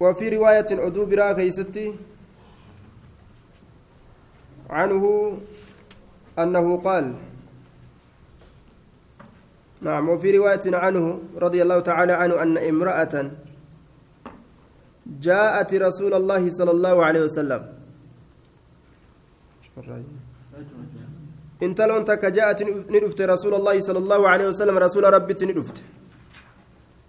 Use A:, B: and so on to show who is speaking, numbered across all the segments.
A: وفي رواية عدو برا كيستي عنه أنه قال نعم وفي رواية عنه رضي الله تعالى عنه أن امرأة جاءت رسول الله صلى الله عليه وسلم. انتلون تك جاءت ندفت رسول الله صلى الله عليه وسلم رسول ربي ندفت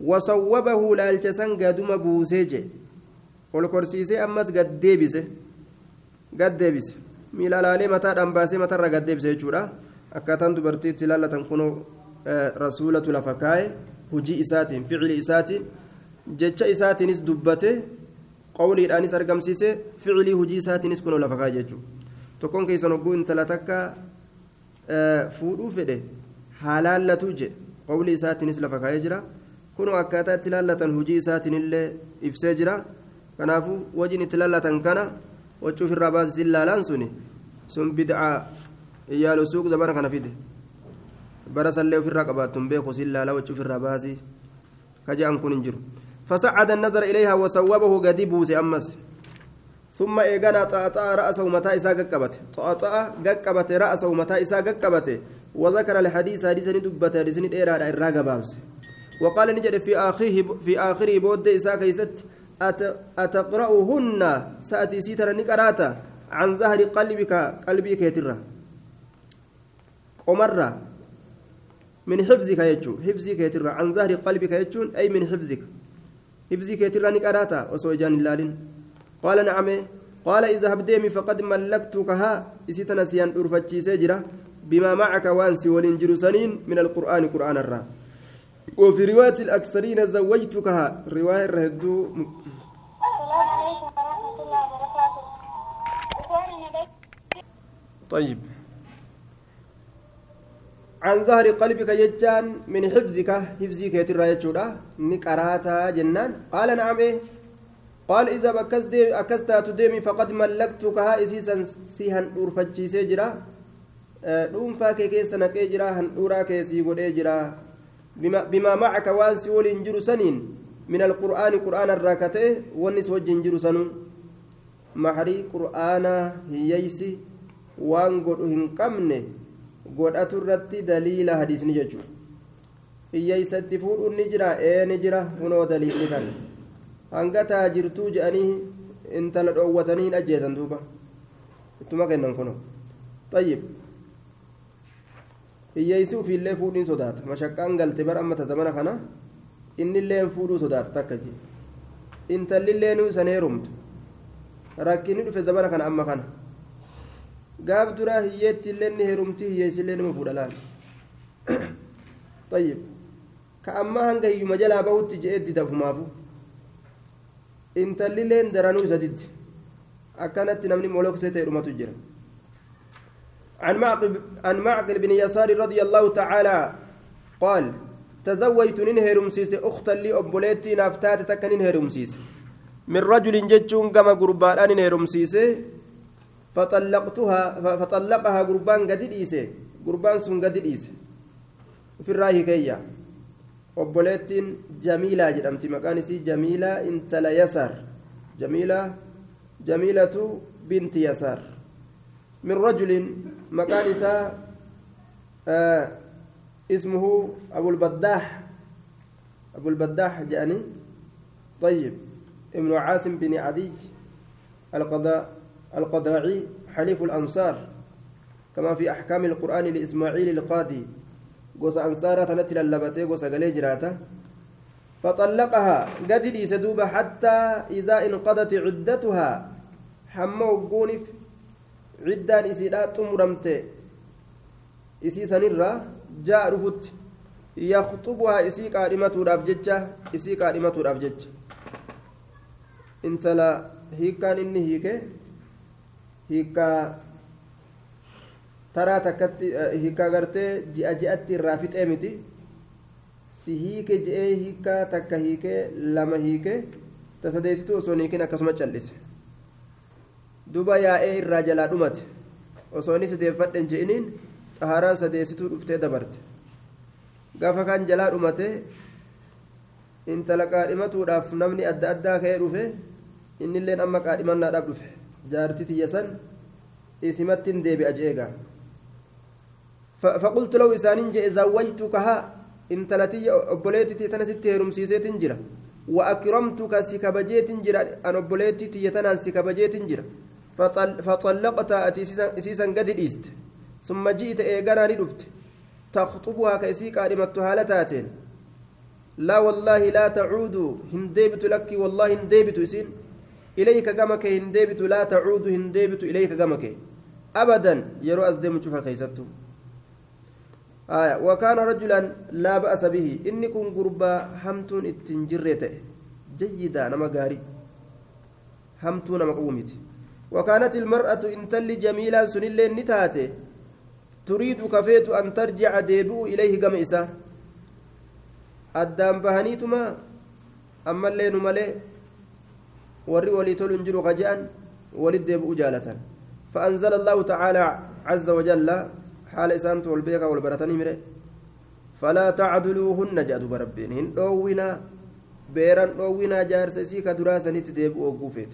A: وصوبه لالجسن قدوم بوسيجي والكرسيسي أمس قد ديبسه قد ديبسه miila laalee mataadhaan baasee matarra gaddeebise jechuudha akkaataan dubartiitti ilaallatan kun rasuulatu lafa kaa'e hujii isaatiin ficili isaatiin jecha isaatiinis dubbate qawliidhaanis argamsiise ficilii hujii isaatiinis kun lafa kaa'e jechuudha tokkoon keessan hogguu intala takka fuudhuu fedhe haalaallatu je qawlii isaatiinis lafa kaa'ee jira. Kun akkaataa itti laallatan hujii isaatiin illee ibsee jira kanaafuu wajin itti laallatan kana wacii ofirraa baasisiin laalaan suni sun bid'aa iyyaalu suuq dabana kana fide bara sallee ofirraa qabaatun beeku siin laala wacii ofirraa baasii kaja'an kun hin jiru فصعد النظر إليها وصوبه قد أمس ثم إيقنا طأطأ رأسه متى إساء قبته طأطأ قبته رأسه متى إساء قبته وذكر الحديث حديث ندبته حديث ندير على الراقة بابسه وقال نجد في آخره في آخره بود إساء كيست أتقرأهن؟ سأتي سيتر نكراتا. عن ظهر قلبك قلبي كيترة قمرة من حفظك يجو حفظك كيترة عن ظهر قلبك يجون أي من حفظك. حفظك كيترة نكراتا. وسوجان اللالين قال نعم. قال إذا هبديمي فقد ملكتكها. إسيتنا سيان أرفتشي سجرة. بما معك وانسي ولنجر سنين من القرآن قرآن الرّ وفي رواية الأكثرين زوجتكها. رواية الرهدو.
B: السلام عليكم ورحمة الله وبركاته
A: طيب. عن ظهر قلبك ججان من حفظك. حفظك يترى يجودا نقراتا جنان. قال نعم إيه. قال إذا بكست أكست تديمي فقد ملكتكها. إسيسا سيهن أورفتشي سيجرا dhuunfaa kee keessa naqee jira handhuuraa kee sii godhee jira بما معك وانس ولين جرو سنين من القرآن قرآن الراكته ونس وجين جرو سنون محري قرآن هييسي وان قد هنقمنه قد أترت دليل حديث ni jira ee ni jira hunoo daliilli kan hanga taajirtuu je'anii intala dhoowwatanii hin ajjeesan duuba ittuma kennan kuno tayyib hiyyeessi ufiillee fuudhiin sodaata mashaqqaan galte bara ammata zamana kana innillee fuudhuu sodaata takka jee intallillee nu san heerumtu rakkinni dhufe zamana kana amma kana gaaf duraa hiyyeettillee ni heerumti hiyyeessillee nima fuudha laal طيب كأما هنگا يوم جلا بوت جئت دفمافو intalli leen daranuu isa didde akkanatti namni moloksee ta'e dhumatu jira عن معقل عن معقل بن يسار رضي الله تعالى قال تزوجت ننهي رمسيس أختا لي أبوليتي نافتات تك ننهي رمسيس من رجل جتشون كما قربان ننهي رمسيس فطلقتها فطلقها قربان قد قربان سن قد في الراهي كيّا. obboleettiin jamiilaa jedhamti maqaan isii jamiilaa intala yasaar jamiilaa jamiilatu binti yasaar min rajulin maqaan isaa ismuhu abulbaddaax abulbaddaax jedhani طيب ابن عاصم بن عدي القضاء القضاعي حليف الأنصار كما في أحكام القرآن لإسماعيل القاضي ansaaraa tanatti lallabatee gosa galee jiraata فطلقها قد ليس دوبا حتى إذا انقضت عدتها حما وقونف عدان إسيدا تمرمت إسي سنرة جاء رفت yakxubuhaa isii qaadhimatuudhaaf jecha isii qaadhimatuudhaaf jecha intala hiikkaan inni hiike hiikkaa taraa takkatti hiikkaa gartee ji'a ji'atti irraa fixee miti si hiike je'ee hiikkaa takka hiikee lama hiike ta sadeessitu osoo hiikin akkasuma callise duba yaa'ee irraa jalaa dhumate osoo inni sadeeffadhen je'iniin xaharaa sadeessituu dhuftee dabarte gaafa kan jalaa dhumate intala qaadhimatuudhaaf namni adda addaa ka'ee dhufe innilleen amma qaadhimannaadhaaf dhufe jaartii tiyya san isimatti hin deebi'a je'eegaa فقلت له إسانين جئ زوجتكها إن تلتي أبوليتي تنسيت هرمسيسيت جرا وأكرمتك سكبجيت جرا أن أبوليتي تيتنا سكبجيت جرا فطل فطلقت أتيسيسا قد إيست ثم جئت إيقانا لدفت. تخطبها كيسيك أرمت هالتاتين لا والله لا تعود. هنديبت لك والله هنديبت إسين إليك قمك هنديبت. لا تعود. هنديبت إليك قمك. أبدا. يرو أزدم شوفها كيستو. آية. وكان رجلا لا بأس به. إني كن قربا همتون التنجريته جيدا. نما قاري. همتون نما قومتي وكانت المرأة إن تلي جميلا سنلي نتاته تريد كفيت أن ترجع ديبو إليه قم إسا. أدام بهنيتما أما اللين ملي وري ولي تولن جرو غجان ولد ديبو جالة فأنزل الله تعالى عز وجل حال إسانت والبيقى والبرتني مره. فلا تعدلوهن جادوا بربين هن دوينا بيران دوينا جارسسي كدراسة نتديبو وقوفيت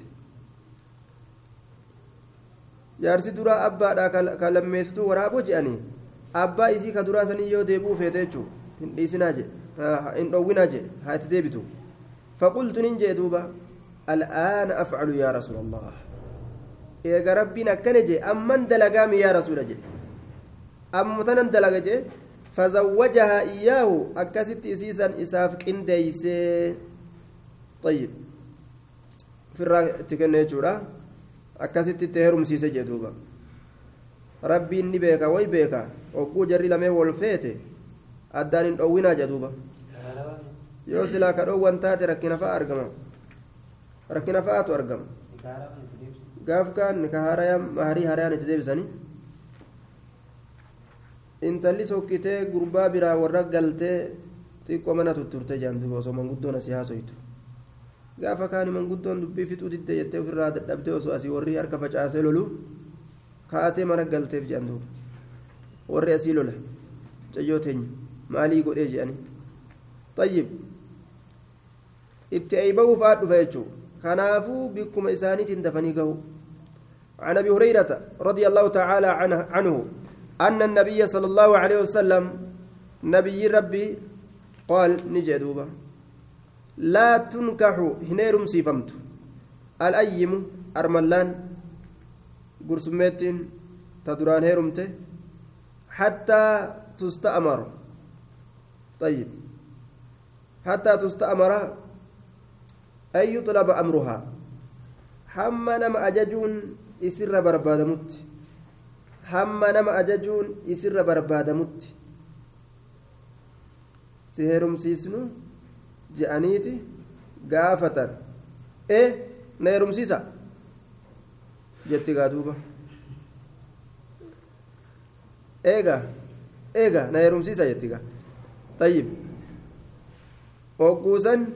A: jaarsi duraa abbaadha ka lammeessituu waraaboo je'anii abbaa isii ka duraa sanii yoo deebi'uu feete jechuun hin dhiisinaa je hin dhoowwinaa je haa itti deebitu faqultu nin jee duuba al'aana afcalu yaa rasuula allah eega rabbiin akkana je amman dalagaami yaa rasuula je amma dalaga je fazawwajahaa iyyaahu akkasitti isiisan isaaf qindeeysee طيب firraa itti kenne jechuudha akkasitti itti heerumsiise jee duuba rabbiin ni beeka way beeka ogguu jarri lamee wol feete addaan hin dhoowwinaa jee duuba yoo silaa ka dhoowwan taate rakkina fa'a argama rakkina fa'aatu argama gaaf kaan ka harii harayaan itti deebisanii intalli sokkitee gurbaa biraa warra galtee xiqqoo mana tutturte jaan duuba osoo manguddoon asii haasoytu gaafa kaani manguddoon dubbii fixuu didde jettee ofirraa dadhabdee osoo asii warri harka facaasee lolu kaatee mana galteef jedhan duuba warri asii lola cayyoo teenya maalii godhee jedhanii tayyib itti eeyba'uu fa'aa dhufa jechuudha kanaafuu bikkuma isaaniitiin dafanii gahu عن ابي هريره رضي الله تعالى عنه, عنه ان النبي صلى الله عليه وسلم نبي ربي قال نجدوبه لا تنكح هنيرم سيفمت. الأيم أرملان قرسمت تدران هيرمته حتى تستأمر. طيب. حتى تستأمر أن يطلب أمرها. حما نما أججون يسر بربادمت. حما نما أججون يسر بربادمت. سهرم سيسنو؟ Je'aniiti gaafatan e na heerumsiisa jetti gaa duuba eega eega na heerumsiisa jetti gaa tayyib hogguusan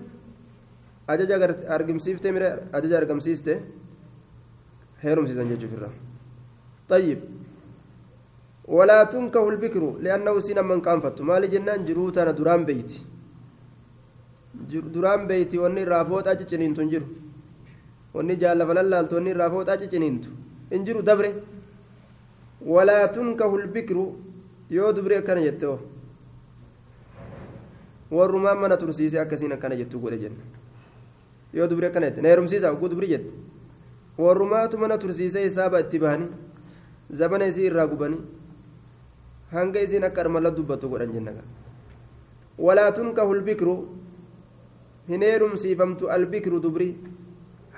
A: ajaja argamsiifte mire ajaja argamsiiste heerumsiisan jechuuf irra tayyib ولا تنكه البكر لأنه سينا من كانفت مالي جنان جروتنا دران بيتي duraan beeyti wanni irraa fooxaa cicciniintu hin jiru. Wanni jaallafa lallaaltu wanni irraa fooxaa cicciniintu hin jiru dabre. Walaa tunkahu lbikru yoo dubri akkana jette oo warrumaan mana tursiise akkasiin akkana jettu godhe jenna yoo dubri akkana jette na heerumsiisa ogguu dubri jette. Warrumaatu mana tursiisee hisaaba itti bahanii zabana isii irraa gubanii hanga isiin akka armalla dubbattu godhan jenna walaa tunkahu lbikru hin heerumsiifamtu albikru dubri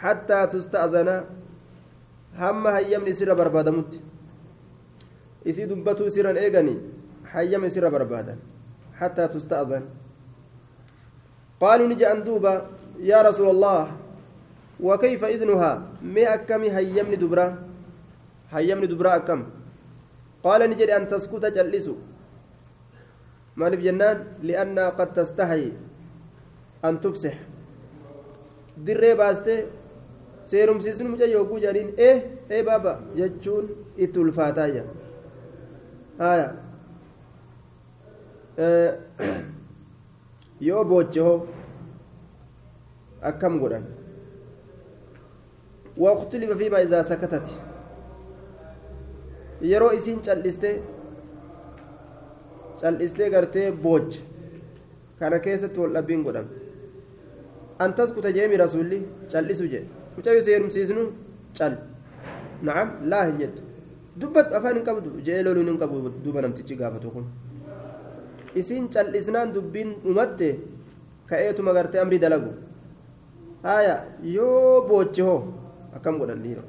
A: hattaa tusta'zana hamma hayyamni isirra barbaadamutti isii dubbatuu isirran eeganii hayyama isirra barbaadan حتى تستأذن قالوا نجي أندوبا يا رسول الله وكيف إذنها مي أكمي هيمني دبرا هيمني دبرا أكم قال نجد أن تسكت جلسوا مالف جنان لأنها قد تستحي أن تفسح baastee seerumsiisni mucaa yogguu jedhaniin ee ee baaba jechuun itti ulfaataa jira haya yoo booche hoo akkam godhan واختلف فيما إذا سكتت yeroo isiin cal'istee cal'istee gartee booche kana keessatti wal dhabbiin godhame an taskuta jeemi rasuulli cal'isu jedhe mucaa yoo seerumsiisnu cal na'am laa hin jettu dubbat afaan hin qabdu jee loluun hin qabu duba namtichi gaafatu kun isiin cal'isnaan dubbiin dhumatte ka'eetuma gartee amrii dalagu haya yoo booche hoo akkam godhan dhiira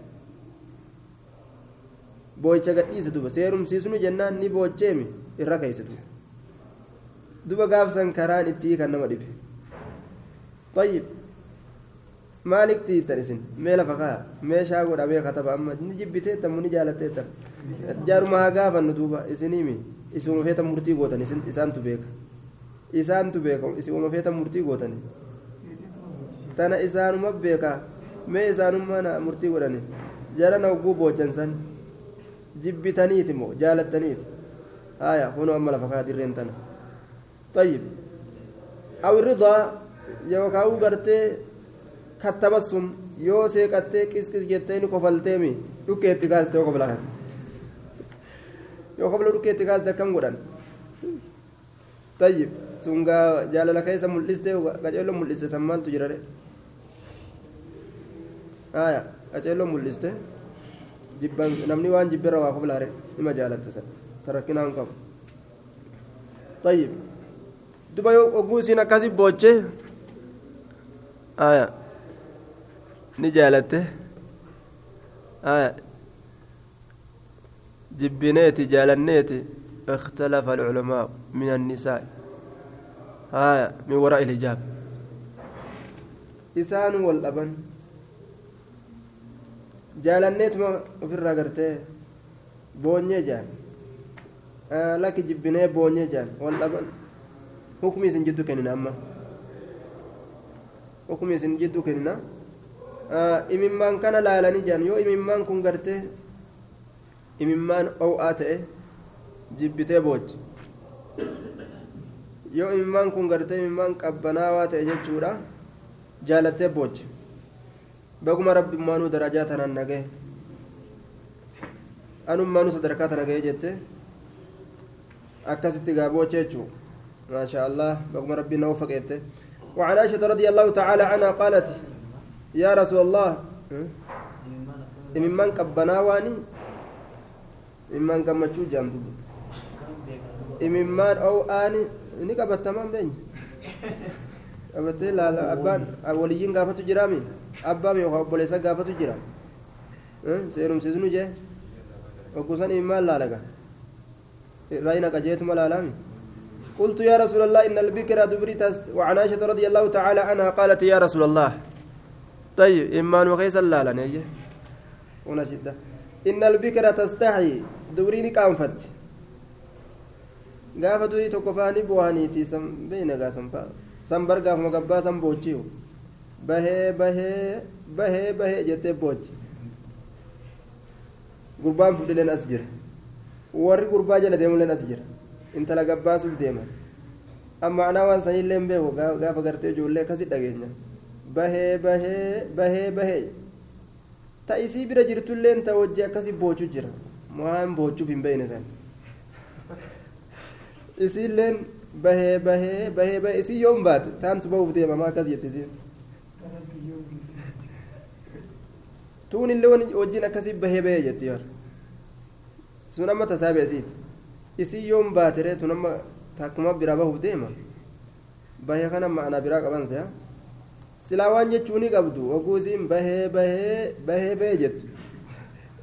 A: boocha gadhiise duba seerumsiisnu jennaan ni boocheemi irra keeyse duba duba gaafsan karaan itti kan nama dhibe طيب. مالك تيتر اسن ميلا فقا ميشا غدا كتب أما نجبتي تم نجالتي تم. جار ما غافا ندوبا اسنيمي إسوم فيتا مرتي غوتن اسن إسان تبيك إسان تبيك إسوم فيتا مرتي غوتن تنا اسان مبيكا مي اسان ما مرتي غدني جارا نوغو بوچنسن جبتنيتي مو جالتنيتي آية. هنا أما لفقا ديرين تنا. طيب. أو الرضا yookaan gartee kattabassum yoo seeqattee qisqis jettee ni kofalteemi dhukkeetti kaaste yoo kofla kan yoo kofla dhukkeetti kaaste akkam godhan tayyib sun gaa jaalala keessa mul'iste qaceelloo mul'iste san maaltu jira de aya qaceelloo mul'iste jibban namni waan jibbirra waa koflaare nima jaalatte san tarakkinaa qabu tayyib duba yoo oguu isiin akkasi boochee aya ni jaalatte aya jibbineeti jaalanneeti اختلف العلماء من النساء آية من وراء الحجاب إسان والأبن jaalanneetuma ofirraa gartee boonyee jaan lakki jibbinee boonyee jaan wal dhaban hukmi isin jiddu kennina amma hukmi isin jiddu kennina imimmaan kana laalanii jaan yoo imimmaan kun gartee imimmaan o'aa ta'e jibbitee boochi yoo imimmaan kun gartee imimmaan qabbanaawaa ta'e jechuudha jaalattee boochi baguma rabbimmaanuu darajaa tanaan nagaye anummaanuu sadarkaa tana gahe jette akkasitti gaabooche jechuu ما شاء الله بقم ربي نوفقت وعن عائشة رضي الله تعالى عنها قالت يا رسول الله ممن قبنا واني ممن قمتشو جامدو ممن أو آني ni qabat tamaan beenya qabatee laala abbaan waliyyiin gaafatu jiraami abbaa yookaan obboleessa gaafatu jira seerumsiisnu jee oggusan immaan laalaga raayina qajeetuma laalaami قلت يا رسول الله إن البكر دبري وعن عائشة رضي الله تعالى عنها قالت يا رسول الله طيب إمان وخيس اللالة نيجي هنا شدة إن البكر تستحي دبريني san beeyna gaasan fa'a san bar gaafuma gabbaa san boochiu bahee bahee bahee bahee jettee boochi gurbaan fudhileen as jira warri gurbaa jala deemuleen as jira intala gabbaasuuf deeman amma anaa waan sanillee hin beeku gaafa gartee ijoollee akkasi dhageenya. Bahee bahee bahee bahee. Ta isii bira jirtulleen ta wajji akkasi boochu jira. Waan boochuuf hin beeyne san isiilleen bahee bahee bahee bahee. Isii yoom baate taantu bahuuf deemamaa akkas jette isiin? Tuun illee bahee bahee jetti yaa sun amma tasaa beesiiti isii yoon baatereetu nama takkuma bira bahuuf deema. Bahee kana ma'anaa biraa qaban sa'a silaa waan jechuu ni qabdu oguu isiin bahee bahee bahee bahee jettu.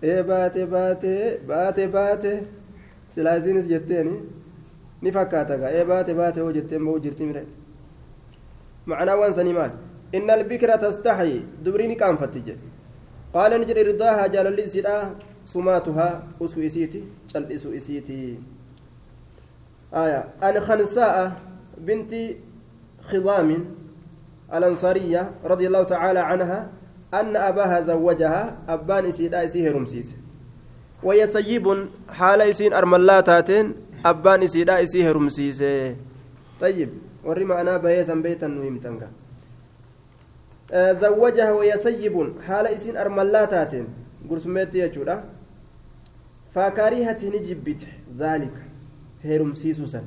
A: Ee baate baate baate baate. Silaa isiinis jetteeni ni fakkaata gaa. Ee baate baate hoo jetteen bahuu jirti mire. Ma'anaa waan sanii maal? Inna albikira tastaxyi dubrii ni qaanfatti jedhe. Qaala ni jedhe irdaahaa jaalalli isiidhaa sumaatuhaa usuu isiiti cal'isu isiitii آية. أن خنساء بنت خضام الأنصارية رضي الله تعالى عنها أن أباها زوجها أبان إسيدا إسيه رمسيس وهي سيب حال إسين أرملاتاتين أبان إسيدا إسيه رمسيس طيب warri ma'anaa bahee san beeytan nu himtanga zawwajaha waya sayyibun haala isiin armallaa taateen gursummeetti jechuudha heerumsiisuu san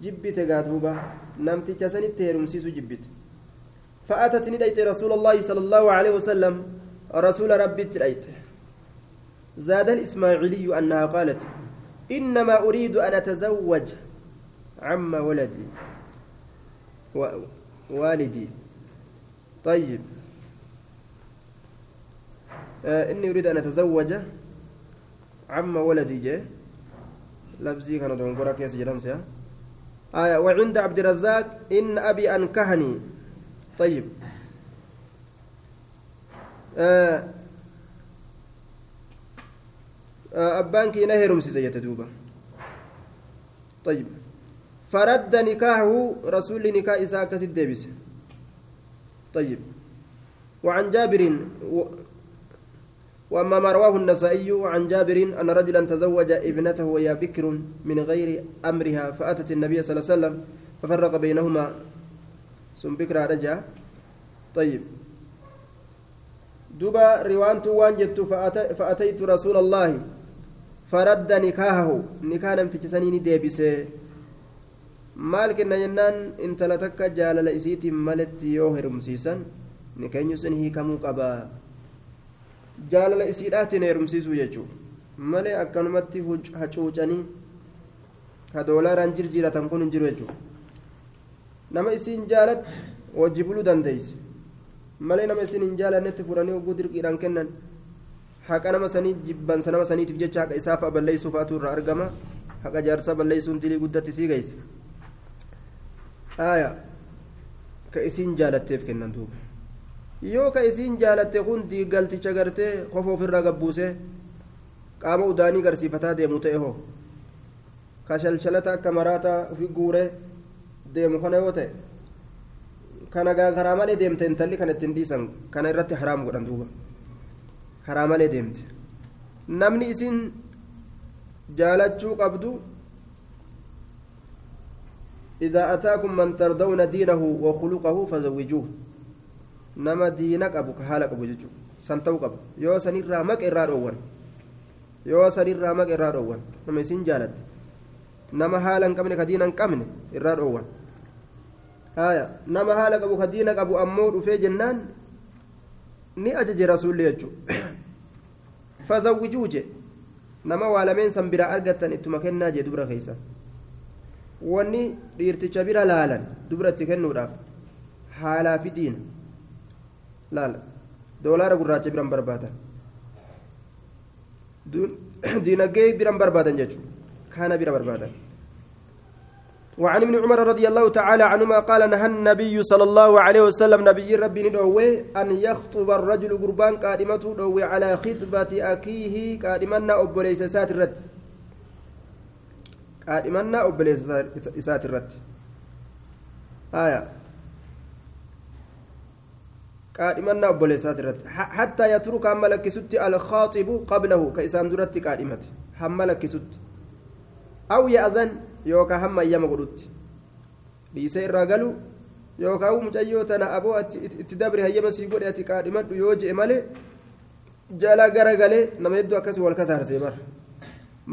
A: jibbite gaa duuba namticha sanitti heerumsiisuu jibbite. فأتت نديت رسول الله صلى الله عليه وسلم رسول ربي تليت زاد الإسماعيلي أنها قالت إنما أريد أن أتزوج عم ولدي و... طيب آه إني أريد أن أتزوج عم ولدي جي لفظي كان دونغورا كيس جرمسيا آية وعند عبد الرزاق إن أبي أنكهني. طيب. آه. آه أبانك نهرم سيزية دوبا طيب. فرد نكاحه رسول نكاح إساء كسد طيب. وعن جابر و... وأما ما رواه النسائي عن جابر أن رجلا تزوج ابنته وهي بكر من غير أمرها فأتت النبي صلى الله عليه وسلم ففرق بينهما. ثم بكرة رجع طيب. دوبا روانت وانجت فأتي فأتيت رسول الله فرد نكاحه. نكاح نمتجسني ديبسه. maal kenna jennaan intala takka jaalala isiitiin maletti yoo herumsiisan ni keenyu sun hiikamuu jaalala isiidhaatiin herumsiisuu jechuudha malee akkanumatti hacuucanii ka doolaaraan jirjiiratan kun hin jiru jechuudha nama isiin jaalatti wajji buluu dandeessi malee nama isiin hin jaalannetti furanii oguu dirqiidhaan kennan haqa nama sanii jibbansa nama saniitiif jecha haqa isaa fa'a balleessuu fa'aatu irraa argama haqa jaarsaa balleessuun dilii guddatti sii geesse. aya ka isiin jaalatteef kennan duuba yoo ka isiin jaalatte kun diigalticha gartee kofa ofirraa gabbuuse qaama udaanii garsiifataa deemu ta'e hoo ka shalshalata akka maraataa ufi guuree deemu kana yoo ta'e kana karaa malee deemte intalli kan ittiin dhiisan kana irratti haraam godhan duuba karaa malee deemte namni isin jaalachuu qabdu إذا أتاكم من ترضون دينه وخلقه فزوجوه نما دينك أبوك حالك أبو جيجو سنتو قب يو سنير رامك إرار أول يو سنير رامك إرار أول نما يسين جالت نما حالا قمني كدينا قمني إرار أول آية نما حالك أبو كدينك أبو أمور في جنان ni ajaje rasuulli jechuu fazawwijuu je nama waa lameen san biraa argattan ittuma kennaa jee dubra keeysan wanni dhiirticha bira laalan dubratti kennuudhaaf haalaa fi diina laala doolaara gurraacha biran barbaadan diinagdee biran barbaadan jechuudha kaana bira barbaadan وعن ابن عمر رضي الله تعالى عنهما قال نهى النبي صلى الله عليه وسلم نبي ربي ندوي أن يخطب الرجل قربان قادمته دوي على خطبة أخيه قادمنا أبوليس سات الرد قادمنا أبوليس سات الرد آية قادمنا أبوليس سات الرد حتى يترك أما لك ست الخاطب قبله كإسان درت قادمته هم لك ست ayyama godhutti dhiisee irraa galu yookaan mucayyoo tana aboo itti dabre hayyama sii godhe ati qaadhimadhu yoo je'e malee jala garagalee nama hedduu akkasii wal kasaarsee bara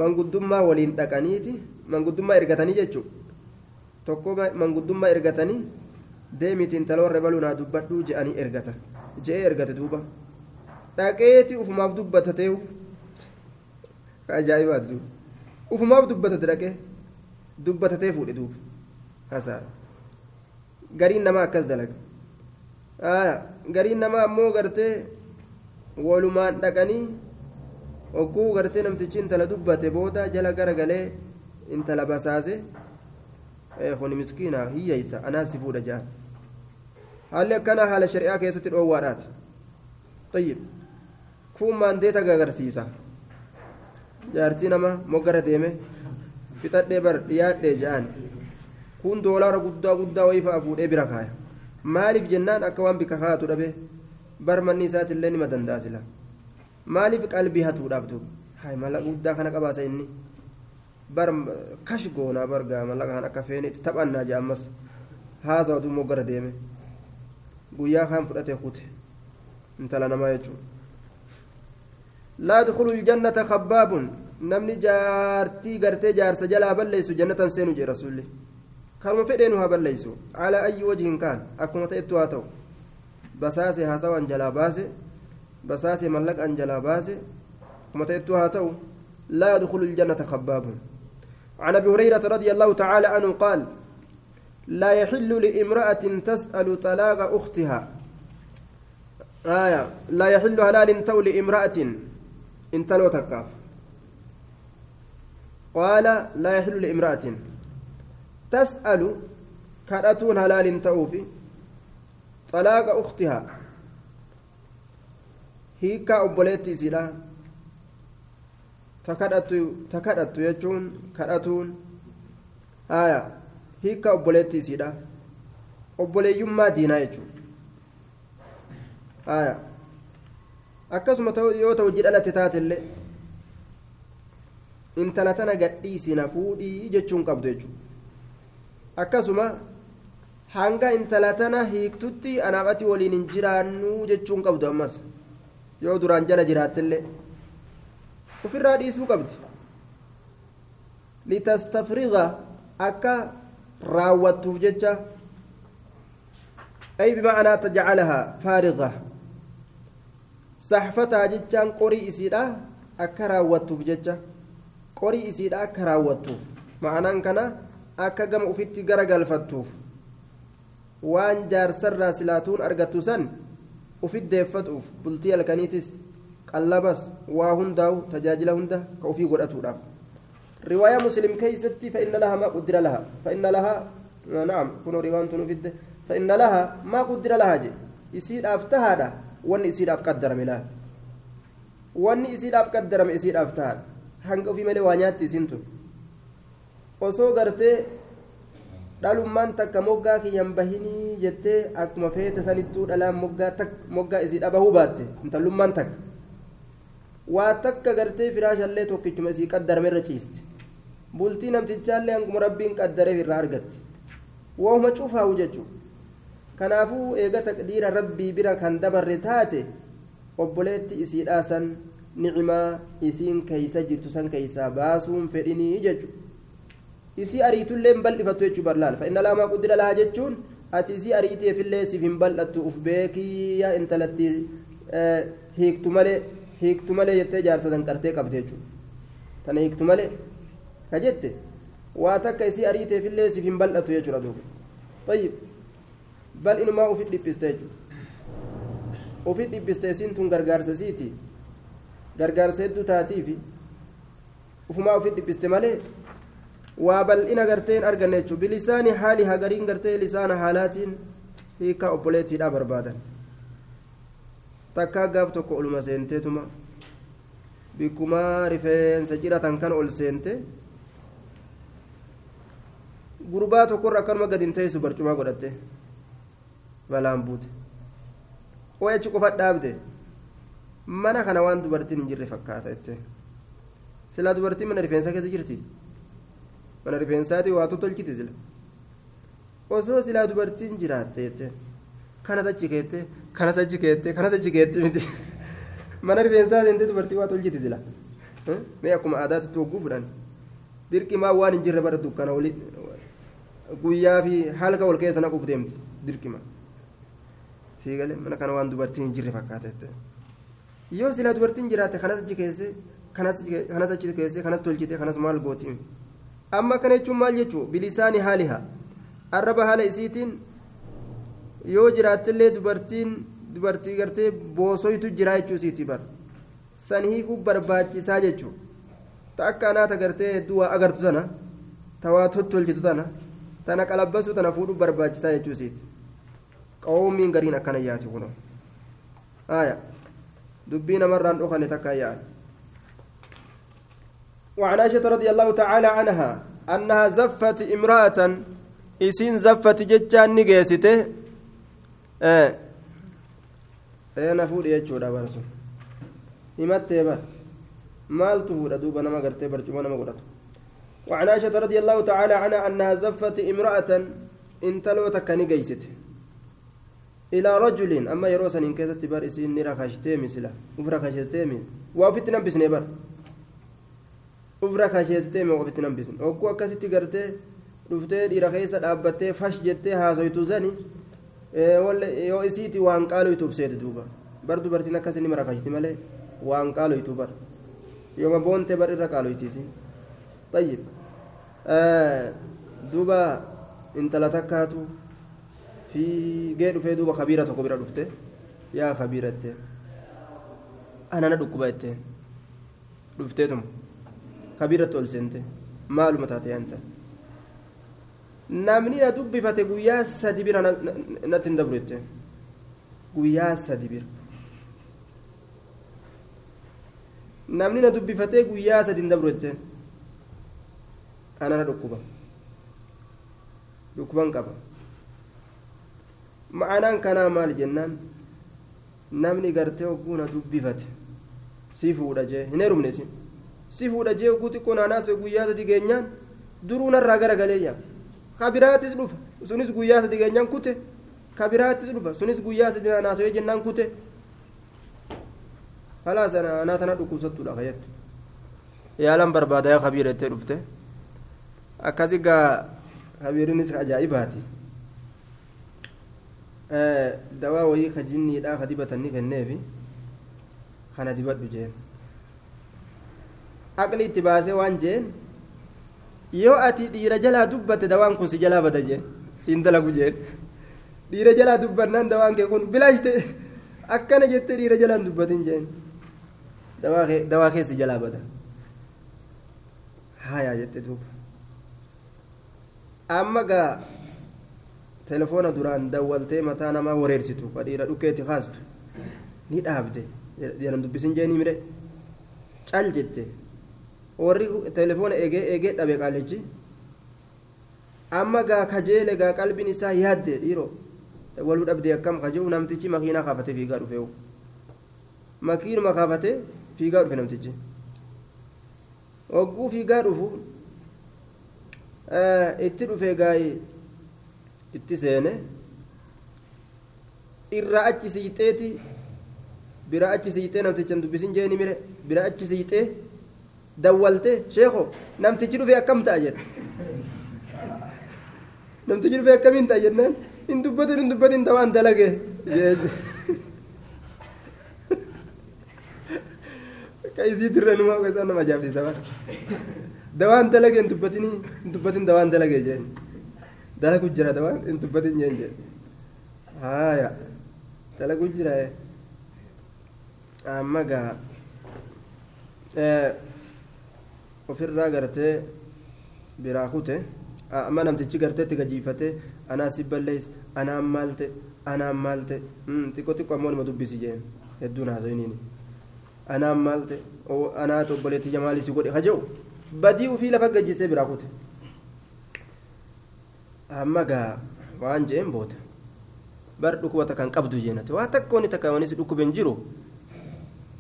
A: manguddummaa waliin dhaqaniiti manguddummaa ergatanii jechuudha tokko manguddummaa ergatanii deemitiin taloorre baluu naa dubbadhuu je'anii ergata. Je'ee ergate duuba. Dhaqeeti ufumaaf dubbata ta'u ajaa'ibaati duuba. Ufumaaf dubbatate dhaqee. dubbatatee fuudhe duuba. Hasaara gariin namaa akkas dalaga? Gariin namaa ammoo gartee walumaan dhaqanii hogguu gartee namtichi intala dubbate booda jala garagalee intala basaase kuni miskiina hiyyeysa anaa si fuudha jedhan haalli akkanaa haala shari'aa keessatti dhoowwaadhaati طيب kun maandeeta gagarsiisa jaartii nama moggara deeme fixadhee bar dhiyaadhee jedhan kun doolaara guddaa guddaa wayii fa'a fuudhee bira kaaya maaliif jennaan akka waan bika kaatu dhabe bar manni isaatillee nima danda'a sila maaliif qalbii hatuudhaaf duuba hay mallaqa guddaa kana qabaasa inni goonaa bargaa mallaqa kan akka feenitti taphannaa jee ammas haasawa duumoo gara deeme guyyaa kaan fudhatee kute intala namaa jechuudha laa yadkhulu ljannata khabbaabun namni jaartii gartee jaarsa jalaa balleessu jannatan seenu jee rasulli karuma fedheenu haa balleessu calaa ayyi wajhin kaan akkuma ta'ettu haa ta'u basaase haasawan jalaa baase basaase mallaqan jalaa baase akkuma ta'ettu haa ta'u laa yadkhulu ljannata khabbaabun عن أبي هريرة رضي الله تعالى عنه قال لا يحل لامرأة تسأل طلاق أختها. آية لا يحل هلال تو لامرأة. ان تلو تكاف. قال لا يحل لامرأة. تسأل كراتون هلال توفي طلاق أختها. هيكا obboleetti isiidha ta kadhattu jechuun kadhatuun haya hiikka obboleetti isiidha obboleeyyummaa diinaa jechuun haya akkasuma yoo ta'u hojii dhalate taatellee intala tana gadhiisina fuudhii jechuun qabdu jechuudha akkasuma hanga intala tana hiiktutti anaaf ati waliin hin jiraannu jechuun qabdu ammas yoo duraan jala jiraattellee. Ofirraa dhiisuu qabdi litastafriga akka raawwattuuf jecha ay bimacnaa tajcalahaa faariga saxfataa jechaan qorii isiidha akka raawwattuuf jecha qorii isiidha akka raawwattuuf ma'anaan kana akka gama ufitti gara galfattuuf waan jaarsarraa silaatuun argattu san ufit deeffatuuf bultii halkaniitis hundaa'u tajaajila hunda ka ofii godhatuudhaaf riwaayaa muslim keeysatti fa'inna laha maa quddira laha fa'inna laha naam kunoo riwaan tunu fidde fa'inna laha maa quddira laha je isiidhaaf tahaadha wanni isiidhaaf qaddarame laal wanni isiidhaaf qaddarame isiidhaaf tahaadha hanga ofii malee waa nyaatti isiin tun osoo gartee dhalummaan takka moggaa kiyyan bahinii jettee akkuma feete sanittuu dhalaan moggaa isiidha bahuu baatte intallummaan takka waa takka gartee firaashallee tokkichuma isii qaddarame irra ciiste. Bultii namtichaallee hanguma rabbiin qaddareef irraa argatti waahuma cufaa'u jechuudha kanaafuu eega taqdiira rabbii bira kan dabarre taate obboleetti isiidhaa san nicimaa isiin keeysa jirtu san keeysaa baasuun fedhinii jechuudha isii ariitullee hin bal'ifattu jechuu barlaal fa'inna laamaa guddina lahaa jechuun ati isii ariiteefillee siif hin bal'attu uf beekiyyaa intalatti hiiktu malee hiiktu malee jettee jaarsa san qartee qabde jechuudha. Tana hiiktu malee ka jette waa takka isii ariiteefillee siif hin bal'atu jechuudha duuba. Tayyib bal inumaa ufit dhiphiste jechuudha. Ufit dhiphiste isiin tun gargaarsa siiti gargaarsa hedduu taatiifi ufumaa ufit dhiphiste malee waa bal'ina gartee hin arganne jechuudha. Bilisaani haali hagariin gartee lisaana haalaatiin hiikaa obboleettiidhaa barbaadan. Takkaa gaaf tokko oluma seenteetuma bikkumaa rifeensa ciratan kan ol seente gurbaa tokkorra akkanuma gadi hin teessu barcumaa godhatte balaan buute achi qofa dhaabde mana kana waan dubartiin hin jirre fakkaata jette silaa dubartiin mana rifeensaa keessa jirti mana rifeensaati waa tolchiti sila osoo silaa dubartiin jiraatte jette kanas achi keette kanas achi keette kanas achi keette miti mana rifeensaa seentee dubartii waa tolchiti sila mee akkuma aadaatti hogguu fudhan dirqimaa waan hin jirre bara dukkana oli guyyaa fi halka ol keessa naquuf deemti dirqima siigale mana kana waan dubartiin hin jirre fakkaata jette yoo silaa dubartiin jiraatte kanas achi keesse kanas achi keesse kanas tolchite kanas maal gootiin amma kana jechuun maal jechuu bilisaani haalihaa arraba haala isiitiin yoo jiraattillee dubartiin dubartii gartee boosoytu jira jechuu isiiti bar san hiikuu barbaachisaa jechuu ta akka anaata gartee hedduu waa agartu sana tawaa tottolchitu tana tana qalabbasu tana fuudhu barbaachisaa jechuu isiiti qawmiin gariin akkana yaati kuno aya dubbii namarraan dhokane takka yaa'an وعن عائشة رضي الله تعالى عنها أنها زفت امرأة إسين زفت جتان نجيسته أنا فود يجوا دابرسون himattee bar maaltu fuudha duuba nama gartee barcuma nama godhatu? وعن عائشة رضي الله تعالى عنها أنها زفت امرأة انتلو تكني جيست إلى رجل أما يروسن إن كانت بار إسين رخشتي مثلا أفرا خشتي وفتنا بسني بر أفرا خشتي وفتنا بسن أكو أكستي قرتي dhiira keessa dhaabbattee fash jettee haasoytu zani yoo isiiti waan qaalooytu ubseete duuba bar dubartiin akkas inni marakashti malee waan qaalooytu bar yooma boonte bar irra qaalooytiisi طيب duuba intala takkaatu fiigee dhufee duuba kabiira tokko bira dhufte yaa kabiira jetteen anana dhukkuba jetteen dhufteetuma kabiiratti ol seente maaluma taate yaanta namni na dubbifate guyyaa sadi bira natti hin dabru jetteen guyyaa sadi bira. Namni na dubbifatee guyyaa sadi hin dabru jetteen anana dhukkuba. Dhukkuban qaba. Ma'anaan kanaa maal jennaan? Namni gartee hogguu na dubbifate. Si fuudha jee. Hin heerumne isin si fuudha jee hogguu xiqqoo naanaas guyyaa sadi geenyaan duruu narraa gara galeeyya kabiraatis dhufa sunis guyyaa sadi geenyaan kute kabiraatis dhufa sunis guyyaa sadi naasoo jennaan kute خلاص أنا انا تنا dhukkubsattu dha fayyadtu yaalan barbaada yaa kabiira jettee dhufte akkasi gaa kabiirinis ajaa'ibaati dawaa wayii ka jinniidha ka dibatanni kenneefi kana dibadhu jeen aqli itti baasee waan jeen yoo ati dhiira jalaa dubbatte dawaan kun si jalaa bada jeen siin dalagu jeen dhiira jalaa dubbannaan dawaan kee kun bilaashte akkana jette dhiira jalaan dubbatin jeen dawaa keessi jalaa bada hayaa jette duuba amma gaa telefoona duraan dawwaltee mataa namaa wareersitu ka dhiira dhukkeetti kaastu ni dhaabde jedhan dubbisin jeenii mire cal jette warri telefoona eegee eegee dhabe qaalichi amma gaa kajeele gaa qalbiin isaa yaadde dhiiro waluu dhabdee akkam kaje'u namtichi makiinaa kaafate fiigaa dhufeewu makiinuma kaafate fiigaa dhufe namtichi hogguu fiigaa dhufu itti dhufe gaa'ee itti seene irraa achi siixeeti bira achi siixee namtichaan dubbisin jeeni mire bira achi siixee dawwalte sheeko namtichi dhufe akkam ta'a jedhe namtichi dhufe akkamiin ta'a jennaan hin dubbatin hin dubbatin tawaan dalage ka isii dirra numaa keessaa nama ajaa'ibsiisa bara dawaan dalage hin dubbatinii hin dubbatin dawaan dalage jeen dalagu jira dawaan hin dubbatin jeen jeen haaya dalagu jira amma gaa ofirraa gartee biraa kute amma namtichi gartee itti gajiifate anaa si ballees anaan maalte anaan maalte xiqqoo xiqqoo ammoo nama dubbisi jeen hedduun haasoyiniini anaan maalte anaatu obboleetti jamaalii si godhe kaja'u badii ufii lafa gajjisee biraa kute amma gaa waan jeen boota bar dhukkubata kan qabdu jeenate waa takka wani takka wanis dhukkuben jiru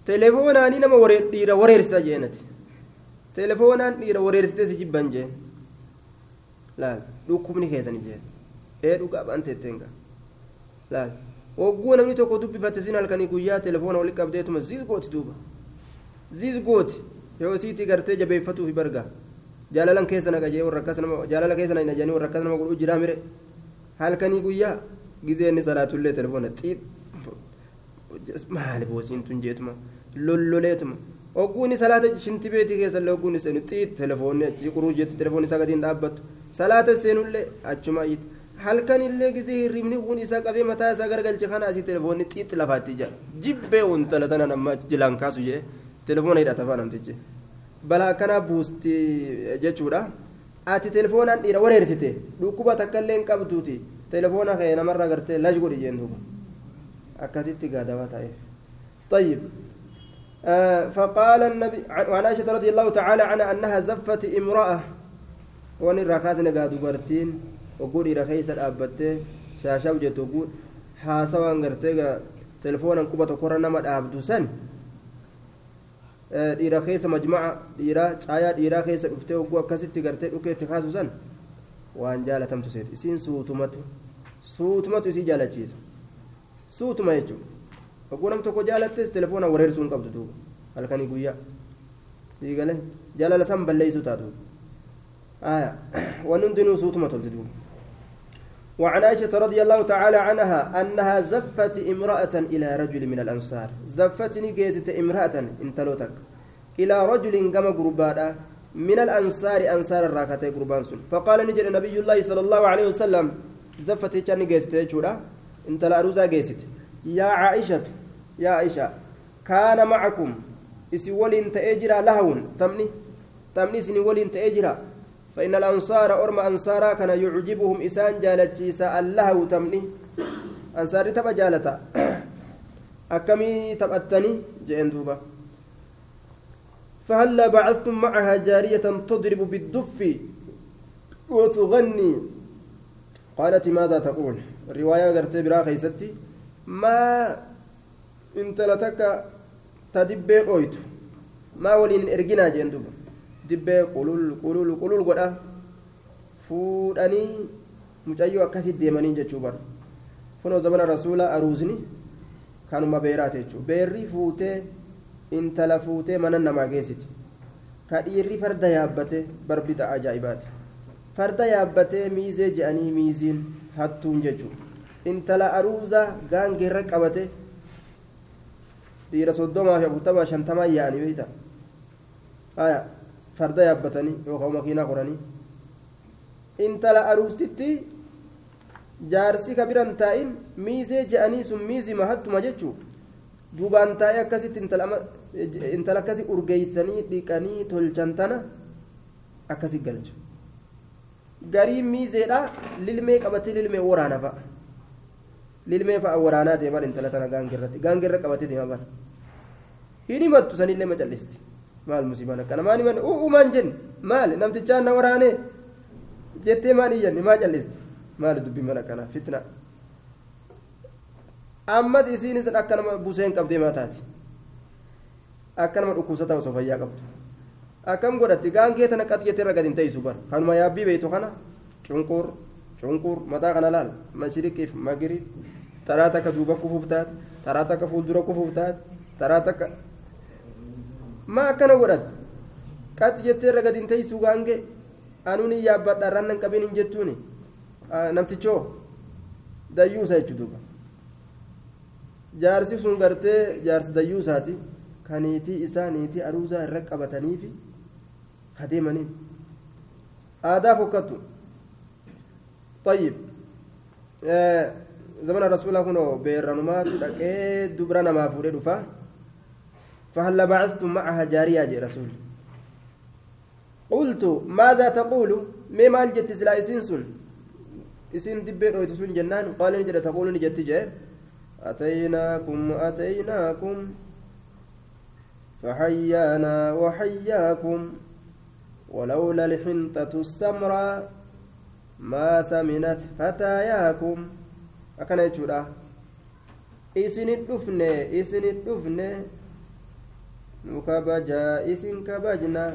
A: teleefoonaanii nama dhiira wareersisa jeenate teleefoonaan dhiira wareersitee si jibban jeen laal dhukkubni keessani jeen ee dhugaa baanteetteen gaa laal hogguu namni tokko dubbifate sin halkanii guyyaa telefoona walitti qabdeetuma ziis gooti duuba ziis gooti yoo isiitii gartee jabeeffatuufi barga jaalalan keessa naqa jee warra akkas nama jaalala keessa na janii warra akkas nama godhuu jiraa mire halkanii guyyaa gizeenni salaatullee telefoona xiit maali boosiin tun jeetuma lolloleetuma hogguuni salaata shinti beetii keessallee hogguuni seenu xiit telefoonni achi quruu jetti telefoonni isaa gadiin dhaabbattu salaata seenullee achuma itti halkan illee gizee hirribni kun isaa qabee mataa isaa gargalche kana asii telefoonni xiitti lafaatti jira jibbee untala tanan amma jilaan kaasu jee telefoona hidhata faa namtichi balaa akkanaa buusti jechuudha ati telefoonaan dhiira wareersite dhukkuba takkaillee hin qabduuti telefoona kee namarraa gartee lash godhi jeen duuba akkasitti gaadawaa طيب آه فقال النبي وعن عائشة رضي الله تعالى عنها أنها زفت امرأة وأن الركاز نقاد برتين وقول رخيص الأبتة شاشة وجت وقول حاسوا أنقرتيغا تلفونا كوبا تقرا نما دابدو سن dhiira keessa majmaca dhiiraa caayaa dhiiraa keessa dhuftee hogguu akkasitti gartee dhukeetti kaasu san waan jaalatamtu seeti isiin suutumatu suutumatu isii jaalachiisa suutuma jechuudha hogguu nam tokko jaalattes telefoona wareersuu hin qabdu duuba. Halkanii guyyaa. Fiigale jaalala san balleeysuu taatu. Waan hundinuu suutuma tolti duuba. وعن عائشة رضي الله تعالى عنها أنها زفت امرأة إلى رجل من الأنصار زفتني جيزت امرأة انتلوتك إلى رجل كما قربانا من الأنصار أنصار الراكتة قربان سن فقال نجد نبي الله صلى الله عليه وسلم زفتي كان جيزت جودا انت لا روزا جيزت يا عائشة يا عائشة كان معكم. إسي ولين تأجرا لهون. تمني؟ تمني سني ولين تأجرا فإن الأنصار أرم أنصارا كان يعجبهم إسان جالتشيسا اللهو. تمني؟ أنصاري تبا جالتا. أكمي تبأتني جئن دوبا. فهلا بعثتم معها جارية تضرب بالدف. وتغني. قالت ماذا تقول؟ الرواية قرت maa intala takka ta dibbee dhooytu maa waliin hin erginaa jeen duba dibbee qulul qulul qulul godha fuudhanii mucayyoo akkasit deemanii jechuu bara kunoo zamana rasuula aruusni kanuma beeraate jechuu. Beerri fuutee intala fuutee mana namaa geessiti. Ka dhiirri farda yaabbate barbita ajaa'ibaati farda yaabbatee miizee je'anii miiziin hattuun jechuudha intala aruuza gaangeerra qabate dhiira soddomaa fi afurtamaa shantamaa yaa'anii beeyta haya farda yaabbatanii yookaan makiinaa koranii intala aruustitti jaarsi ka biran taa'in miizee je'anii sun miizima hattuma jechuu duubaan taa'ee akkasitti intala akkasi urgeeysanii dhiqanii tolchan tana akkasi galcha garii miizeedha lilmee qabatee lilmee waraana fa'a lilmee fa'a waraanaa deeman intala tana gaangirratti gaangirra qabatee deema bara hin himattu sanillee macallisti maal musiibaan akkana maan himan uumaan jenni maal namtichaan na waraanee jettee maan iyyanni maa callisti maal dubbi mana kana fitna ammas isiinis akka nama buseen qabdee maataati akka nama dhukkubsataa osoo fayyaa qabdu akkam godhatti gaangee tana qat jettee irra gadi hin ta'isu bara kanuma yaabbii beeytu kana cunqur cunqur mataa kana laal mashriqiif magriib taraa takka duuba kufuuf taate taraa takka fuuldura kufuuf taate taraa takka maa akkana godhatte qat jettee irra gadi hin ta'isu gaangee anuuni yaabbadha irraan nan qabin hin jettuuni namtichoo dayyuusa jechuu duuba jaarsi sun gartee jaarsi dayyuusaati ka niitii isaa niitii aruusaa irra qabataniifi adeemaniin aadaa fokkattu طيب رسول الله كنو بيرنمات دقee dubra namaa fuudhee dhufa فهل بعثتم معها جارية جي رسول؟ قلت ماذا تقول؟ مما الجت سلا سن؟ إسين دبين ويتسون جنان؟ قال نجد تقول نجد جي أتيناكم أتيناكم. فحيانا وحياكم. ولولا الحنطة السمراء ما سمنت فتاياكم أكن يجودا إسن الدفن إسن الدفن نكبجا إسن كبجنا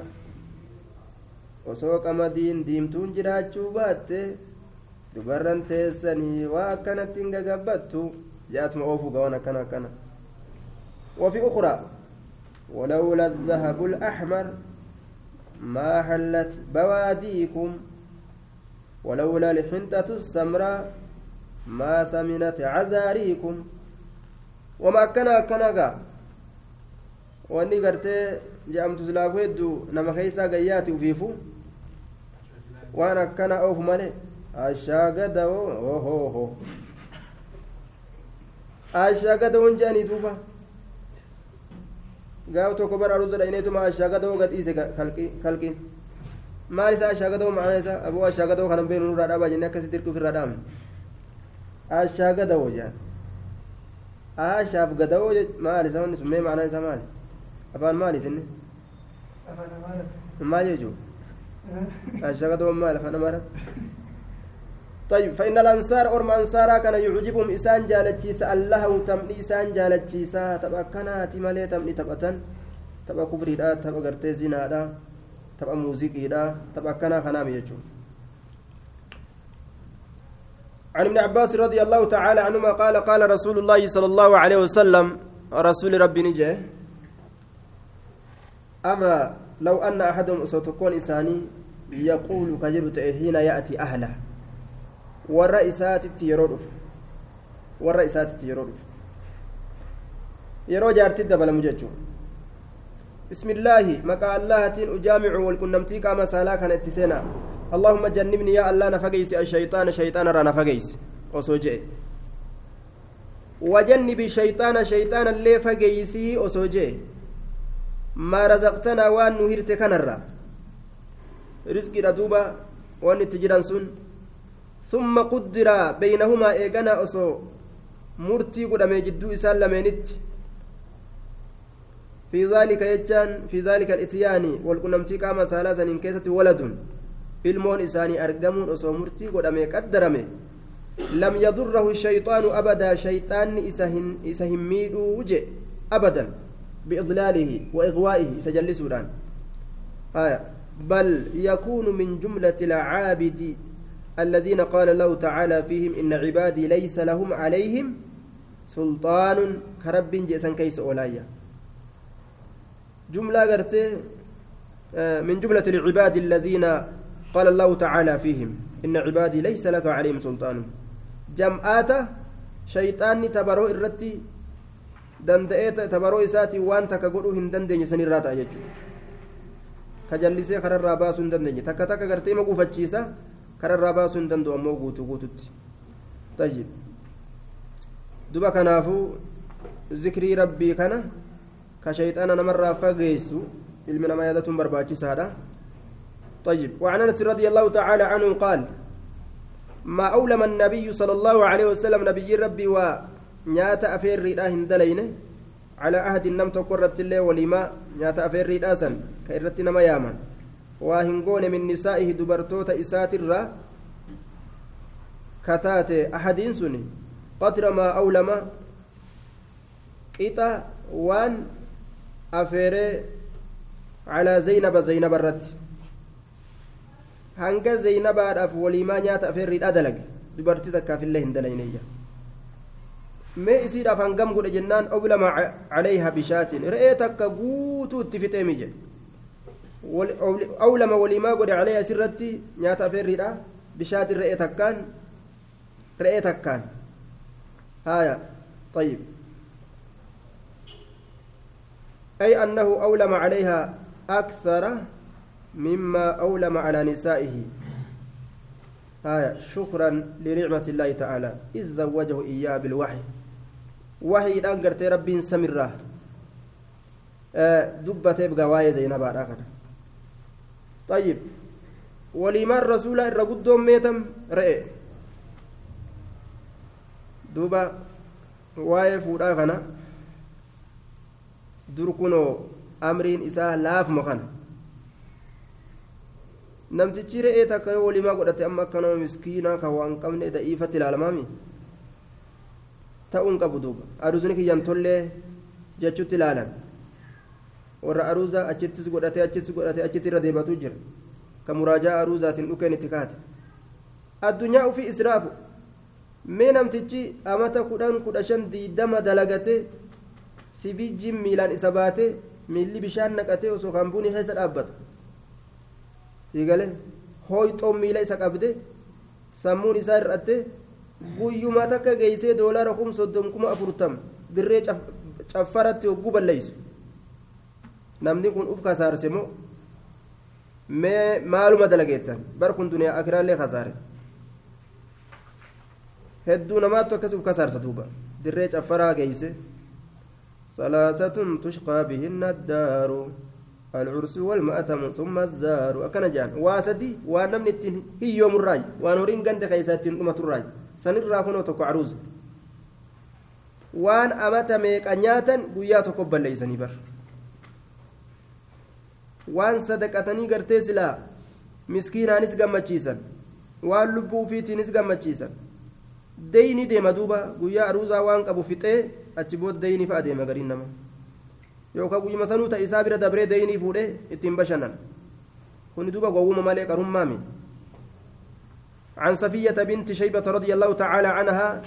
A: osoo qamadiin diimtuun jiraachuu baatte dubarran teessanii waa akkanatti hin gagabbattu jaatuma oofuu gawan akkana akkana وفي أخرى ولولا الذهب الأحمر ما حلت بواديكم ولولا الحنطة السمراء ما سمنت عذاريكم وما كان كنغا واني قرتي جامت سلافو يدو نما خيسا غياتي وفيفو وأنا كان اوف مالي ashaagadao ohoho ashaagada'uun jedhanii duuba gaaf tokko bara aruusa dha'ineetuma ashaagada'oo gadhiise kalqiin maal isaa ashaagadoo ma'ana isaa aboo ashaagadoo kanan beenu nurraa dhaabaa jennee akkasitti hirkuu ofirraa dhaabne ashaagadoo jaan ashaaf gada'oo maal isaa wanni sun mee ma'anaa isaa maali afaan maaliif inni maal jechuun ashaagadoo maal afaan amaaraa طيب فإن الأنصار أرم أنصارا كان يعجبهم إسان جالتشيسا اللهو تمني إسان جالتشيسا تبقى كناتي مالي تمني تبقى تبقى كبري تبقى قرتي زنا تبقى موسيقي تبقى كنا خنام يجو. عن ابن عباس رضي الله تعالى عنهما قال قال رسول الله صلى الله عليه وسلم رسول ربي نجاه أما لو أن أحدهم أصوتكون إساني يقول كجرت حين يأتي أهله warra isaatitti yeroo dhufu warra isaatitti yeroo dhufu yeroo jaartii dabalamu jechuun bismillaahi maqaa allahaatiin ujaamicu walqunnamtii qaama saalaa ashayxaana shayxaana irraa na fageysi osoo je'e wajannibi shayxaana shayxaana illee fageeysii osoo je'e maa razaqtanaa waan nu hirte kanarra risqiidha duuba waan itti jiran sun ثم قدر بينهما إيغانا أصو مرتي قدامي جدو إسان لمينت في ذلك يجان في ذلك الإتيان والقنمتي كاما سالاسا إن كيسة ولد ilmoon isaanii argamuun osoo murtii godhamee qaddarame lam yadurrahu shayxaanu abadaa shayxaanni isa hin miidhuu je abadan biidlaalihi wa igwaa'ihi isa jallisuudhaan bal yakuunu min jumlati alcaabidi الذين قال الله تعالى فيهم إن عبادي ليس لهم عليهم سلطان كرب جيسان كيس أولايا جملة قرت من جملة العباد الذين قال الله تعالى فيهم إن عبادي ليس لك عليهم سلطان جمعات شيطان تبرو الرتي hin dandeenye sanirraa ta'a jechuudha kajallisee kararraa baasuu hin dandeenye takka takka gartee ima gufachiisa kararraa baasuu hin danda'u ammoo guutuu guututti tayyib duba kanaafuu zikrii rabbii kana ka shayxaana namarraa fageessu ilmi namaa yaadatuun barbaachisaadha طيب. وعن أنس رضي الله تعالى عنه قال ما أولم النبي صلى الله عليه وسلم نبي ربي ونيات أفير ريدا هندلين؟ على عهد النم تقرت الله ولما نيات أفير ريدا سن كإرت نما ياما. وهنقون من نسائه دبرتوت إسات الرا كتات أحدين سني. قدر ما أولم قطع وان أفير على زينب زينب الرد hanga zeynabaadhaaf waliimaa nyaata afeerriidha dalage dubartii takkaafillee hin dalayneyya mee isiidhaaf hangam godhe jennaan oblama calayha bishaatin re'ee takka guutuu itti fixee mije awlama waliimaa godhe calayha asirratti nyaata afeerriidha bishaatin re'ee takkaan re'ee takkaan haya طيب أي أنه أولم عليها أكثر مما أولم على نسائه. آية. شكرا لنعمة الله تعالى. إذ زوجه إياه بالوحي. وحي أنقرت ربي سمرة. آه دبت يبقى واي زينب آخر. طيب. ولما الرسول الرقود ميتم؟ رئي دوبا واي فودا كان دركنو أمرين إساه لاف مخانه namtichi re'ee takka yoo walimaa godhate amma akka nama miskiinaa kan waan qabne da'iifatti ilaalamaami ta'uun qabu duuba aruusni kiyyan tollee jechutti ilaalan warra aruuza achittis godhate achittis godhate achitti irra deebatu jira kan muraajaa aruuzaatiin dhukeen itti kaate addunyaa ufii israafu mee namtichi amata kudhan kudha shan diidama dalagate sibijjiin miilaan isa baate miilli bishaan naqate osoo kan buuni keessa dhaabbata siigale hooyxoon miila isa qabde sammuun isaa hir'atte guyyumaa takka geeysee doolaara kum soddom kuma afurtam dirree caffaratti hogguu balleeysu namni kun uf kasaarse moo? Mee maaluma dalageettan bar kun duniyaa akiraallee kasaare. Hedduu namaattu akkas uf kasaarsa duuba. Dirree caffaraa geeyse salaasatun tushqaa bihinna addaaru العرس والمأتم ثم الزار أكن جان. واسدي ونمن التين هي يوم الراي ونورين قند خيساتين أمة الراي سنرى كنو تكو عروس. وان أمت ميك أنياتا قيات قبل ليسني بر وان صدقتني قرتي سلا. مسكينانس قمتشيسا وان لبو قمتشيسا deyni deema duuba guyyaa aruusaa waan qabu fixee achi booda deyni fa'a deema gariin nama yookaan guyyuma sanuu ta'e isaa bira dabree deynii fuudhee ittiin bashannan. Kuni duuba gowwuma malee qarummaami عن صفية بنت شيبة رضي الله تعالى عنها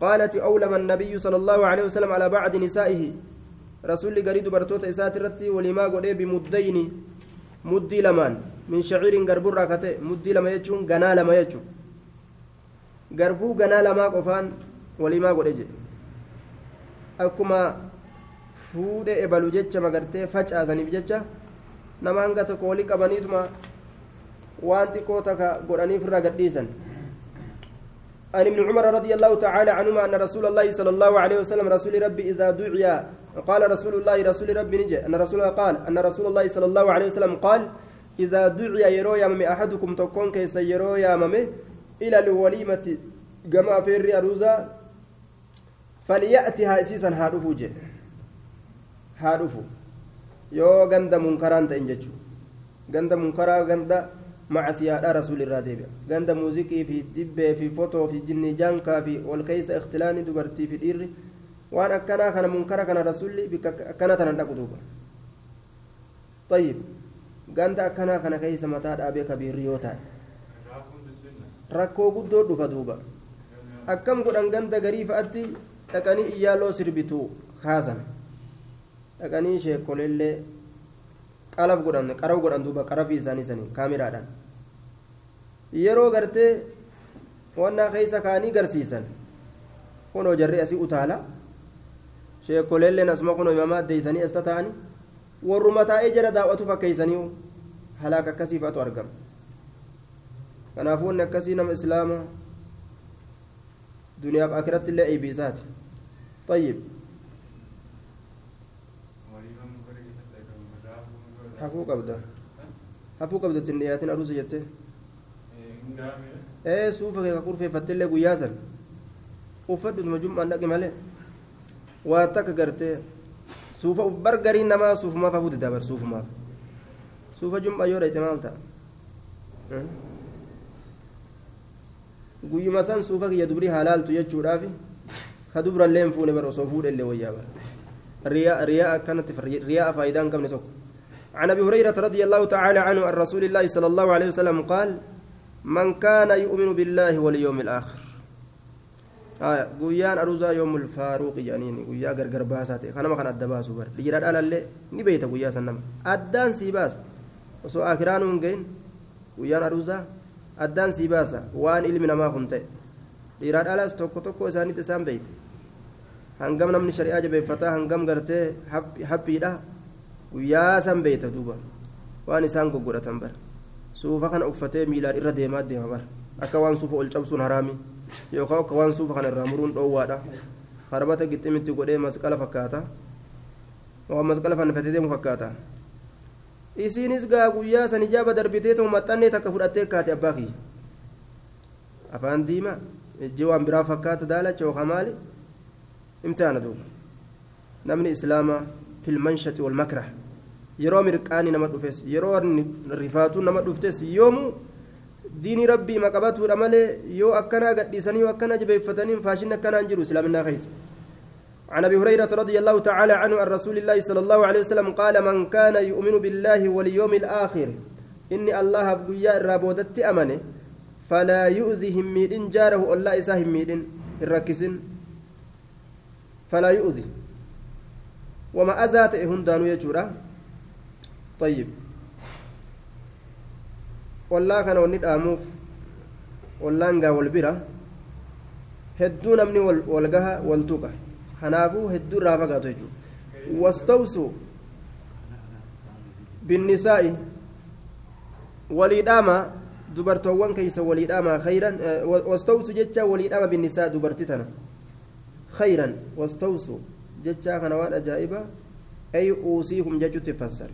A: قالت أولم النبي صلى الله عليه وسلم على بعض نسائه رسول قريد برتوت إسات الرتي ولما قد بمدين مدي لمان من شعير قربر راكته مدي لما يجون قنا لما يجون garbuu ganaa lamaa qofaan walimaa godhe jedhe. Akkuma fuudhe ebalu jecha magartee facaasaniif jecha nama hanga tokko walii qabaniituma waan xiqqoo takka godhaniif irraa gadhiisan. عن ابن عمر رضي الله تعالى عنهما أن رسول الله صلى الله عليه وسلم رسول ربي إذا دعي قال رسول الله رسول ربي نجي. أن رسول قال أن رسول الله صلى الله عليه وسلم قال إذا دعي يرو يا ممي أحدكم تكون كيس يرو يا ممي إلى الوليمة جمع في الرياضة فليأتها إسيسا هارفو جي هارفو yoo ganda munkaraan ta'in jechuudha ganda munkaraa ganda macasiyaadha rasuul irraa deebi'a ganda muuziqii fi dibbee fi fotoo fi jinni jaankaa fi ol keeysa ikhtilaanii dubartii fi dhiirri waan akkanaa kana munkara kana rasuulli bikka akkana tanan dhaqu duuba طيب ganda akkanaa kana keeysa mataa dhaabee kabiirri yoo ta'e rakkoo guddoo dhufa duuba akkam godhan ganda garii fa'atti dhaqanii iyyaaloo sirbituu kaasan dhaqanii sheekolellee qalaf godhan qaraw godhan duuba qarafii isaanii sanii kaamiraadhaan yeroo gartee wannaa keessa kaanii garsiisan kunoo jarri asii utaala sheekolelleen asuma kunoo imamaa addeeysanii asta ta'anii warruma taa'ee jala daawwatu fakkeeysanii halaaka akkasiifatu argama kanaafuu wanni akkasii nama islaama duniyaaf akiratti illee eebiisaati طيب hafuu qabda hafuu qabda ittiin dhiyaatin aruusa jettee ee suufa kee kurfeeffatteillee guyyaa san uffadhutuma jum'aan dhaqi malee waa takka gartee suufa bargariin namaa suufumaaf hafuu dida bar suufumaaf suufa jum'a yoo dhayte maal ta'a guyyuma san suufa kiyya dubrii haalaaltu jechuudhaaf ka dubrallee hin fuune bar osoo fuudhe illee wayyaa bar riyaa akkanatti riyaa faayidaa hin qabne tokko عن أبي هريرة رضي الله تعالى عنه عن رسول الله صلى الله عليه وسلم قال من كان يؤمن بالله واليوم الآخر. آه قيان أروزا يوم الفاروق جانين قيا غرغر باسات خنما خن أدبا سوبر لجراد على اللي نبيت قيا سنم. أدان سيباس وسو آخران ونجين قيان أروزا أدان سيباسا وان إلمنا ما كنت لجراد على توكو توكو إساني تسام بيت. هنگم نمني شريعة جبه هنگم غرتي حبي ده guyyaa san beeyta duuba waan isaan goggodhatan bara suufa kana uffatee miilaan irra deemaa deema bara akka waan suufa ol cabsuun haraami yookaan akka waan suufa kana irraa muruun dhoowwaadha harbata gixximitti godhee masqala fakkaata masqala fannifatee deemu fakkaata isiinis gaa guyyaa san ijaaba darbitee ta'u maxxannee takka fudhattee kaate abbaa kiyya afaan diimaa ijji waan biraa fakkaata daalacha yookaan maali imtihaana duuba namni islaamaa في المنشة والمكره yeroo mirqaanii nama dhufes yeroo rifaatuun nama dhuftes yoomuu diinii rabbii maqabatuudha malee yoo akkanaa gadhiisanii yoo akkana jabeeffatanii faashin akkanaan jiru islaaminaa keessa عن ابي هريره رضي الله تعالى عنه عن رسول الله صلى الله عليه وسلم قال من كان يؤمن بالله واليوم الآخر اني الله بقيا الرابودت امنه فلا يؤذيهم ميدن جاره الله اساهم ميدن الركسن فلا يؤذي وما أزات هندانو يجورا. طيب. والله كان وني داموف والله نغا والبرا هدو نمني والغها والتوكا هنافو هدو رافا غاتو واستوسوا بالنساء. وليداما. dubartoowwan keeysa waliidhama khayran wastawsu jecha waliidhama binnisaa dubarti tana khayran wastawsu jechaa kana waan ajaa'iba ay uusiikum jechutti fassar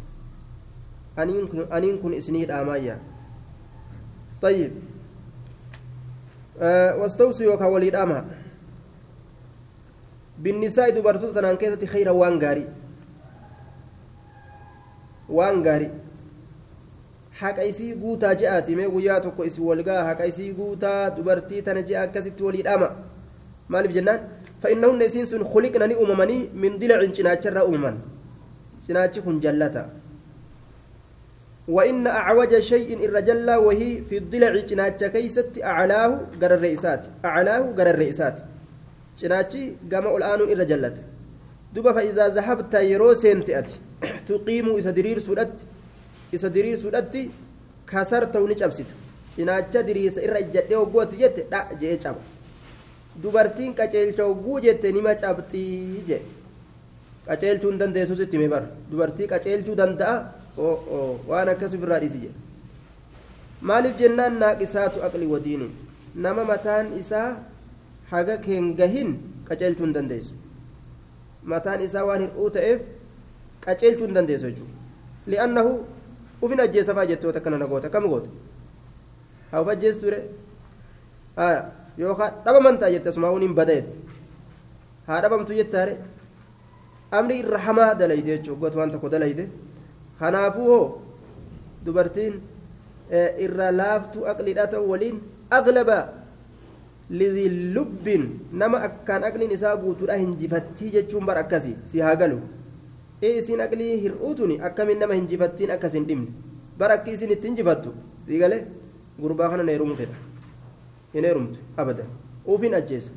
A: aniin kun isinii dhaamaayya طيب أه واستوصي وكا وليد أما بالنساء دبرتو تنان كيسة خير وان غاري وان غاري haqa isii guutaa je'aati mee guyyaa tokko isi walgaa haqa isii guutaa dubartii tana je'a akkasitti isiin sun khuliqna ni uumamanii min dilacin cinaacharraa uumaman cinaachi kun jallata وإن أعوج شيء الرجل وهي في الضلع جناتش كيست أعلاه قر الرئيسات. أعلاه قر الرئيسات. جناتشي قام الآن الرجلت دوبا فإذا ذهبت يرو سنتأت تقيم إذا درير سودت. إذا درير سودت كسرت ونجبست جناتش دريس إرى جدي وقوت جت لا جي جاب dubartiin qaceelcha hogguu jette nima cabxii je qaceelchuu hin dandeessu sitti hime bar dubartii qaceelchuu danda'a waan akkas ofirraa dhiisi jedhe maaliif jennaan naaqisaatu aqli wadiini nama mataan isaa haga keen gahin qaceelchuu hin dandeessu mataan isaa waan hir'uu ta'eef qaceelchuu hin dandeessu jechuudha li'annahu ufin ajjeesafaa jettoota akkana na goota kam goota haa uf ajjeestu ture yookaan dhabaman ta'a jette asumaa waniin bada jette haa dhabamtu jettaare amri irra hamaa dalayde jechuudha goota waan tokko dalayde. kanaafuu hoo dubartiin irra laaftuu aqliidha ta'u waliin aglaba lidhi lubbin nama akkaan aqliin isaa guutuudha hinjifattii jechuun bar akkasii si haa galu ee isiin aqlii hir'uutuni akkamiin nama hinjifattiin akkas hin dhimne bar akki isiin itti hinjifattu sii galee gurbaa kana neerumu fedha hin heerumtu abadan uufin ajjeesa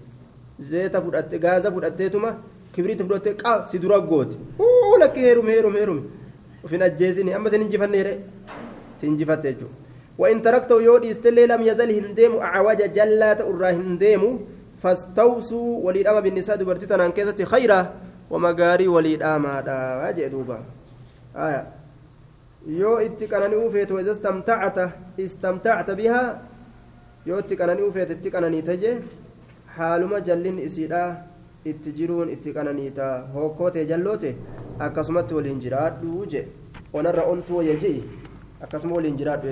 A: zeeta fudhatte gaaza fudhatteetuma kibriita fudhattee qaa si dura goote lakki heerume heerume heerume ufin ajjeesini amma sin injifanne jedhe si injifatte jechuudha وإن تركته يودي استلي لم يزل هنديم أعوج جلات أرى هنديم فاستوصوا وليد أما بالنساء دبرتتنا كيسة خيرا ومقاري وليد أما واجه دوبا آية يو اتقنني وفيت وإذا استمتعت استمتعت بها يو اتقنني وفيت اتقنني تجي حالما جلين إسيدا itti jiruun itti qananiita hokkoote jalloote akkasumatti waliin jiraadhu je onarra ontuu wayya je'i akkasuma waliin jiraadhu